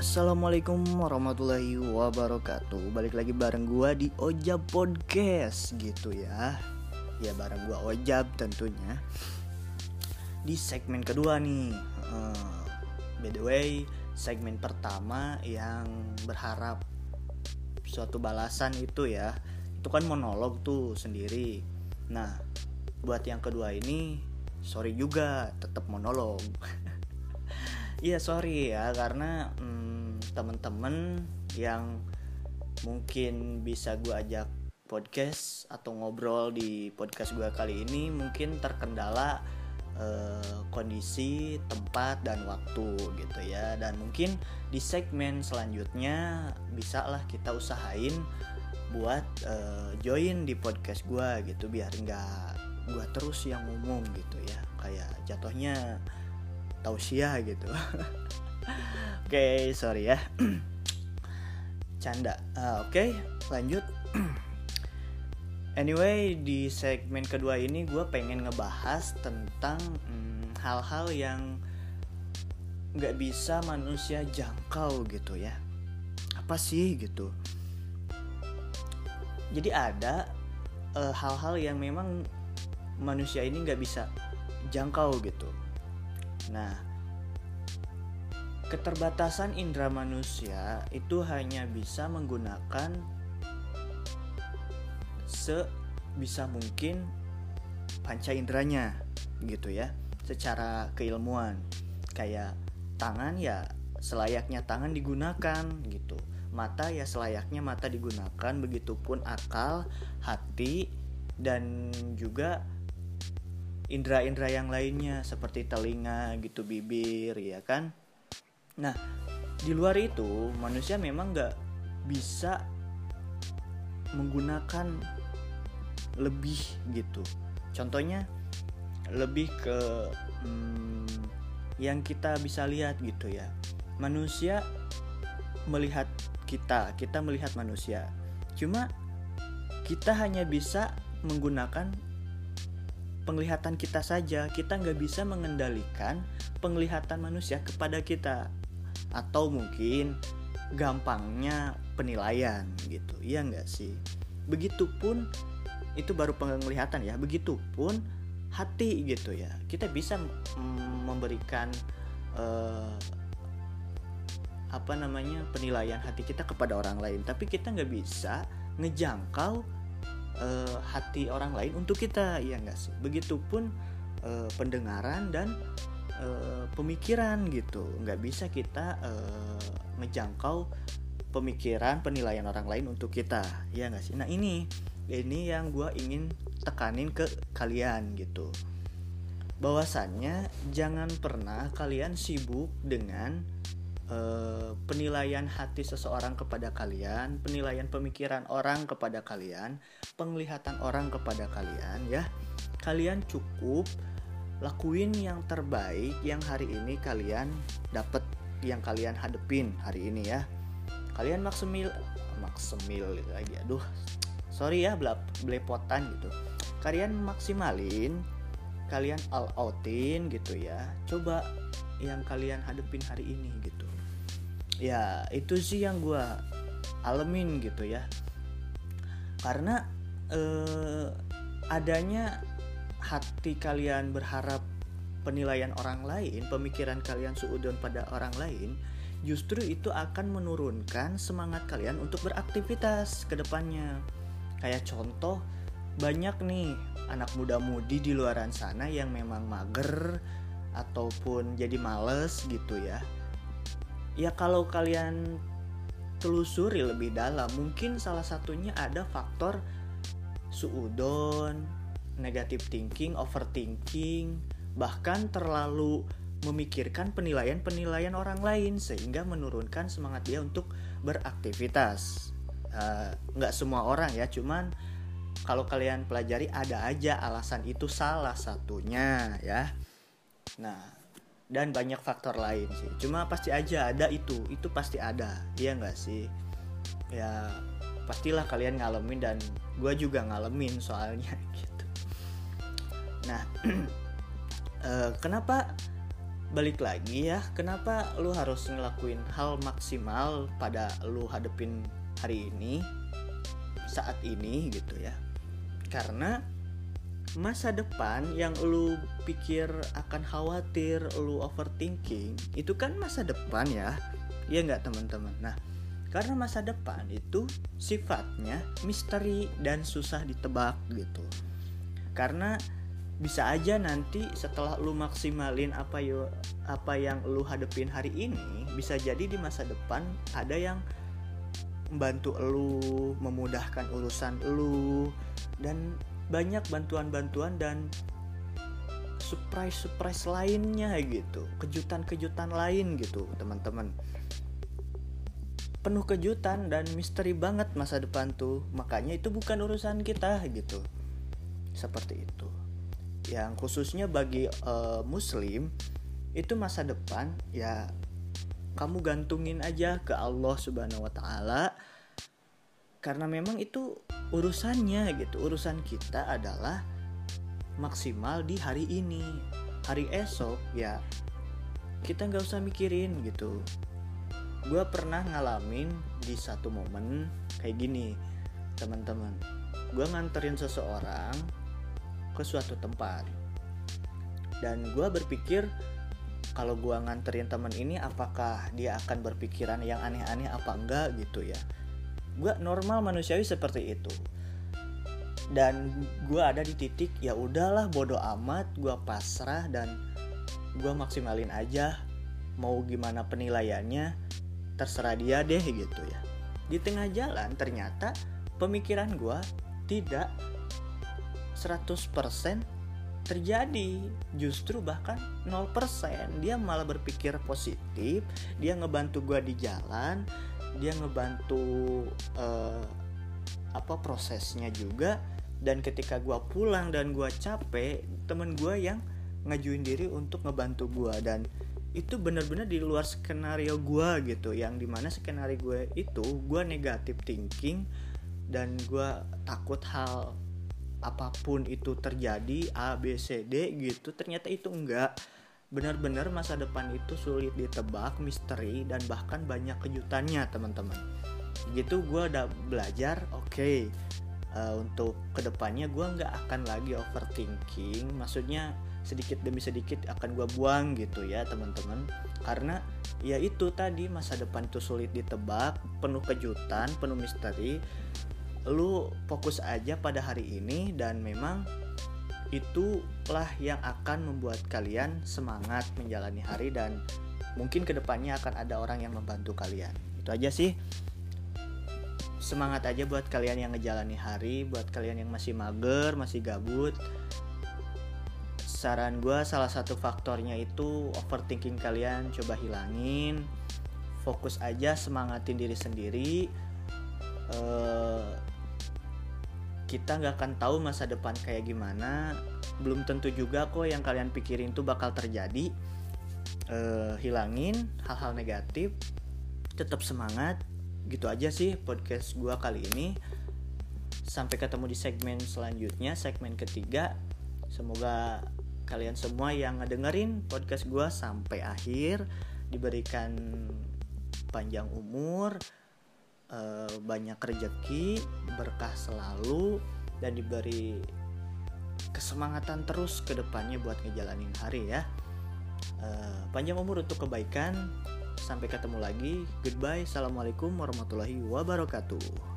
Assalamualaikum warahmatullahi wabarakatuh. Balik lagi bareng gua di Ojab Podcast gitu ya. Ya bareng gua Ojab tentunya. Di segmen kedua nih uh, By the way segmen pertama yang berharap suatu balasan itu ya. Itu kan monolog tuh sendiri. Nah buat yang kedua ini sorry juga tetap monolog Iya sorry ya karena hmm, temen-temen yang mungkin bisa gue ajak podcast atau ngobrol di podcast gue kali ini mungkin terkendala eh, kondisi, tempat dan waktu gitu ya. Dan mungkin di segmen selanjutnya bisa lah kita usahain buat eh, join di podcast gue gitu biar nggak gue terus yang ngomong gitu ya. Kayak jatuhnya tausiah gitu. Oke okay, sorry ya. Canda. Uh, oke okay, lanjut. Anyway di segmen kedua ini gue pengen ngebahas tentang hmm, hal-hal yang nggak bisa manusia jangkau gitu ya. Apa sih gitu? Jadi ada uh, hal-hal yang memang manusia ini nggak bisa jangkau gitu Nah, keterbatasan indera manusia itu hanya bisa menggunakan sebisa mungkin panca inderanya gitu ya secara keilmuan. Kayak tangan ya selayaknya tangan digunakan gitu. Mata ya selayaknya mata digunakan begitupun akal hati dan juga indera-indera yang lainnya seperti telinga gitu bibir ya kan? Nah di luar itu manusia memang nggak bisa menggunakan lebih gitu. Contohnya lebih ke hmm, yang kita bisa lihat gitu ya. Manusia melihat kita kita melihat manusia. Cuma kita hanya bisa menggunakan penglihatan kita saja kita nggak bisa mengendalikan penglihatan manusia kepada kita. Atau mungkin gampangnya penilaian gitu. Iya nggak sih? Begitupun itu baru penglihatan ya begitupun hati gitu ya. Kita bisa memberikan uh, apa namanya penilaian hati kita kepada orang lain. Tapi kita nggak bisa ngejangkau uh, hati orang lain untuk kita ya enggak sih? Begitupun uh, pendengaran dan uh, pemikiran gitu. Nggak bisa kita uh, ngejangkau pemikiran penilaian orang lain untuk kita ya nggak sih? Nah ini ini yang gue ingin tekanin ke kalian gitu. Bahwasannya jangan pernah kalian sibuk dengan uh, penilaian hati seseorang kepada kalian, penilaian pemikiran orang kepada kalian, penglihatan orang kepada kalian ya. Kalian cukup lakuin yang terbaik yang hari ini kalian dapat yang kalian hadepin hari ini ya. Kalian maksimil maksimil lagi aduh. Sorry ya belepotan gitu. Kalian maksimalin kalian all outin gitu ya. Coba yang kalian hadepin hari ini gitu. Ya itu sih yang gue alamin gitu ya. Karena eh, adanya hati kalian berharap penilaian orang lain pemikiran kalian suudon pada orang lain justru itu akan menurunkan semangat kalian untuk beraktivitas ke depannya. Kayak contoh banyak nih anak muda-mudi di luaran sana yang memang mager ataupun jadi males gitu ya. Ya kalau kalian telusuri lebih dalam mungkin salah satunya ada faktor suudon negative thinking overthinking bahkan terlalu memikirkan penilaian-penilaian orang lain sehingga menurunkan semangat dia untuk beraktivitas. Uh, nggak semua orang ya cuman kalau kalian pelajari ada aja alasan itu salah satunya ya. Nah dan banyak faktor lain sih. Cuma pasti aja ada itu itu pasti ada iya nggak sih? Ya pastilah kalian ngalamin dan gue juga ngalamin soalnya gitu. Nah uh, kenapa balik lagi ya kenapa lu harus ngelakuin hal maksimal pada lu hadepin hari ini saat ini gitu ya karena masa depan yang lu pikir akan khawatir lu overthinking itu kan masa depan ya. Ya nggak teman-teman? Nah karena masa depan itu sifatnya misteri dan susah ditebak gitu. Karena bisa aja nanti setelah lu maksimalin apa yo apa yang lu hadepin hari ini bisa jadi di masa depan ada yang membantu lu memudahkan urusan lu dan banyak bantuan-bantuan dan surprise-surprise lainnya gitu. Kejutan-kejutan lain gitu teman-teman. Penuh kejutan dan misteri banget masa depan tuh. Makanya itu bukan urusan kita gitu. Seperti itu. Yang khususnya bagi uh, muslim itu masa depan ya kamu gantungin aja ke Allah Subhanahu wa taala. Karena memang itu urusannya gitu. Urusan kita adalah maksimal di hari ini. Hari esok ya kita nggak usah mikirin gitu. Gue pernah ngalamin di satu momen kayak gini teman-teman. Gue nganterin seseorang ke suatu tempat. Dan gue berpikir kalau gue nganterin teman ini apakah dia akan berpikiran yang aneh-aneh apa enggak gitu ya? Gue normal manusiawi seperti itu. Dan gue ada di titik ya udahlah bodoh amat gue pasrah dan gue maksimalin aja mau gimana penilaiannya terserah dia deh gitu ya. Di tengah jalan ternyata pemikiran gue tidak 100% terjadi. Justru bahkan 0% dia malah berpikir positif dia ngebantu gue di jalan dia ngebantu uh, apa prosesnya juga. Dan ketika gue pulang dan gue capek temen gue yang ngajuin diri untuk ngebantu gue dan itu benar-benar di luar skenario gue gitu yang di mana skenario gue itu gue negatif thinking dan gue takut hal apa pun itu terjadi A B C D gitu ternyata itu enggak. Benar-benar masa depan itu sulit ditebak misteri dan bahkan banyak kejutannya teman-teman. Gitu gue udah belajar oke. Okay, uh, eh, untuk ke depannya gue nggak akan lagi overthinking maksudnya sedikit demi sedikit akan gue buang gitu ya teman-teman. Karena ya itu tadi masa depan itu sulit ditebak penuh kejutan penuh misteri lu fokus aja pada hari ini dan memang itulah yang akan membuat kalian semangat menjalani hari dan mungkin ke depannya akan ada orang yang membantu kalian. Itu aja sih. Semangat aja buat kalian yang ngejalani hari buat kalian yang masih mager masih gabut. Saran gue salah satu faktornya itu overthinking kalian coba hilangin. Fokus aja semangatin diri sendiri. Uh, kita nggak akan tahu masa depan kayak gimana. Belum tentu juga kok yang kalian pikirin tuh bakal terjadi. Uh, hilangin hal-hal negatif tetap semangat. Gitu aja sih podcast gue kali ini. Sampai ketemu di segmen selanjutnya segmen ketiga. Semoga kalian semua yang ngedengerin podcast gue sampai akhir diberikan panjang umur uh, banyak rezeki berkah selalu dan diberi kesemangatan terus ke depannya buat ngejalanin hari ya. Uh, panjang umur untuk kebaikan. Sampai ketemu lagi. Goodbye. Assalamualaikum warahmatullahi wabarakatuh